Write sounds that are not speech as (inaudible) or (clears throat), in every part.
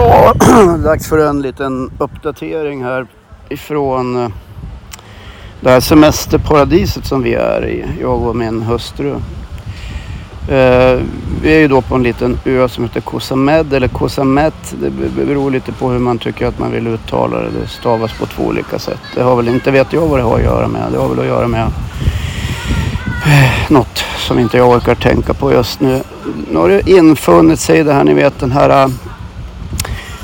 Ja, (clears throat) dags för en liten uppdatering här ifrån eh, det här semesterparadiset som vi är i, jag och min hustru. Eh, vi är ju då på en liten ö som heter Kosamed eller Kosamet. Det beror lite på hur man tycker att man vill uttala det. Det stavas på två olika sätt. Det har väl inte, vet jag vad det har att göra med. Det har väl att göra med eh, något som inte jag orkar tänka på just nu. Nu har det infunnit sig det här, ni vet den här eh,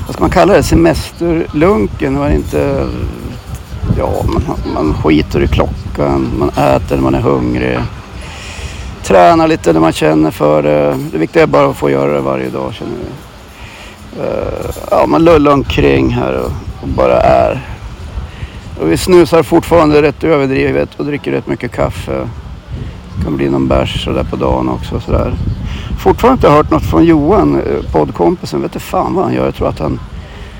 vad ska man kalla det, semesterlunken. Man inte, ja, man, man skiter i klockan, man äter när man är hungrig. Tränar lite när man känner för det. Det viktiga är bara att få göra det varje dag känner vi. Eh, ja, man lullar omkring här och, och, bara är. Och vi snusar fortfarande rätt överdrivet och dricker rätt mycket kaffe. Det kan bli någon bärs sådär på dagen också. Sådär fortfarande inte hört något från Johan, eh, poddkompisen. Vet inte fan vad han gör. Jag tror att han...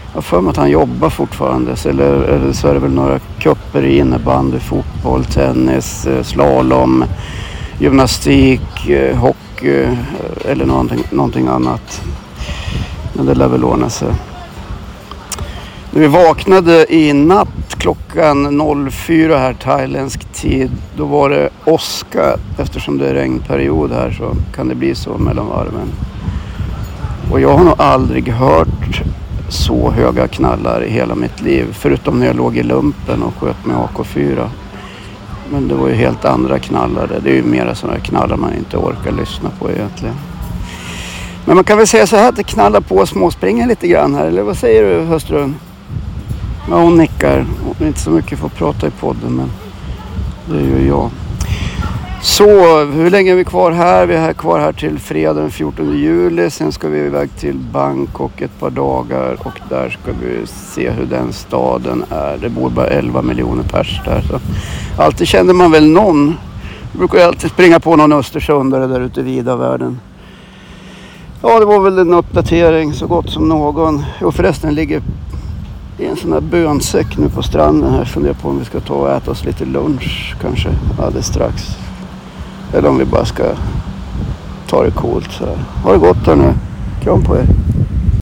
Jag har för mig att han jobbar fortfarande. Eller, eller så är det väl några kupper i innebandy, fotboll, tennis, eh, slalom, gymnastik, eh, hockey eller någonting, någonting annat. Men det lär väl ordna sig. När vi vaknade i natt klockan 04 här thailändsk tid. Då var det åska. Eftersom det är regnperiod här så kan det bli så mellan varven. Och jag har nog aldrig hört så höga knallar i hela mitt liv. Förutom när jag låg i lumpen och sköt med AK4. Men det var ju helt andra knallar. Det är ju mera sådana knallar man inte orkar lyssna på egentligen. Men man kan väl säga så här att det knallar på och småspringer lite grann här. Eller vad säger du hustrun? Ja, hon nickar. Hon är inte så mycket för att prata i podden men det gör jag. Så, hur länge är vi kvar här? Vi är här kvar här till fredag den 14 juli. Sen ska vi iväg till Bangkok ett par dagar och där ska vi se hur den staden är. Det bor bara 11 miljoner pers där. Så alltid kände man väl någon. Jag brukar alltid springa på någon östersundare där ute i vida världen. Ja, det var väl en uppdatering så gott som någon. Jo förresten ligger det är en sån här bönsäck nu på stranden här. Funderar på om vi ska ta och äta oss lite lunch kanske alldeles strax. Eller om vi bara ska ta det coolt så här. Ha det gott här nu. Kram på er.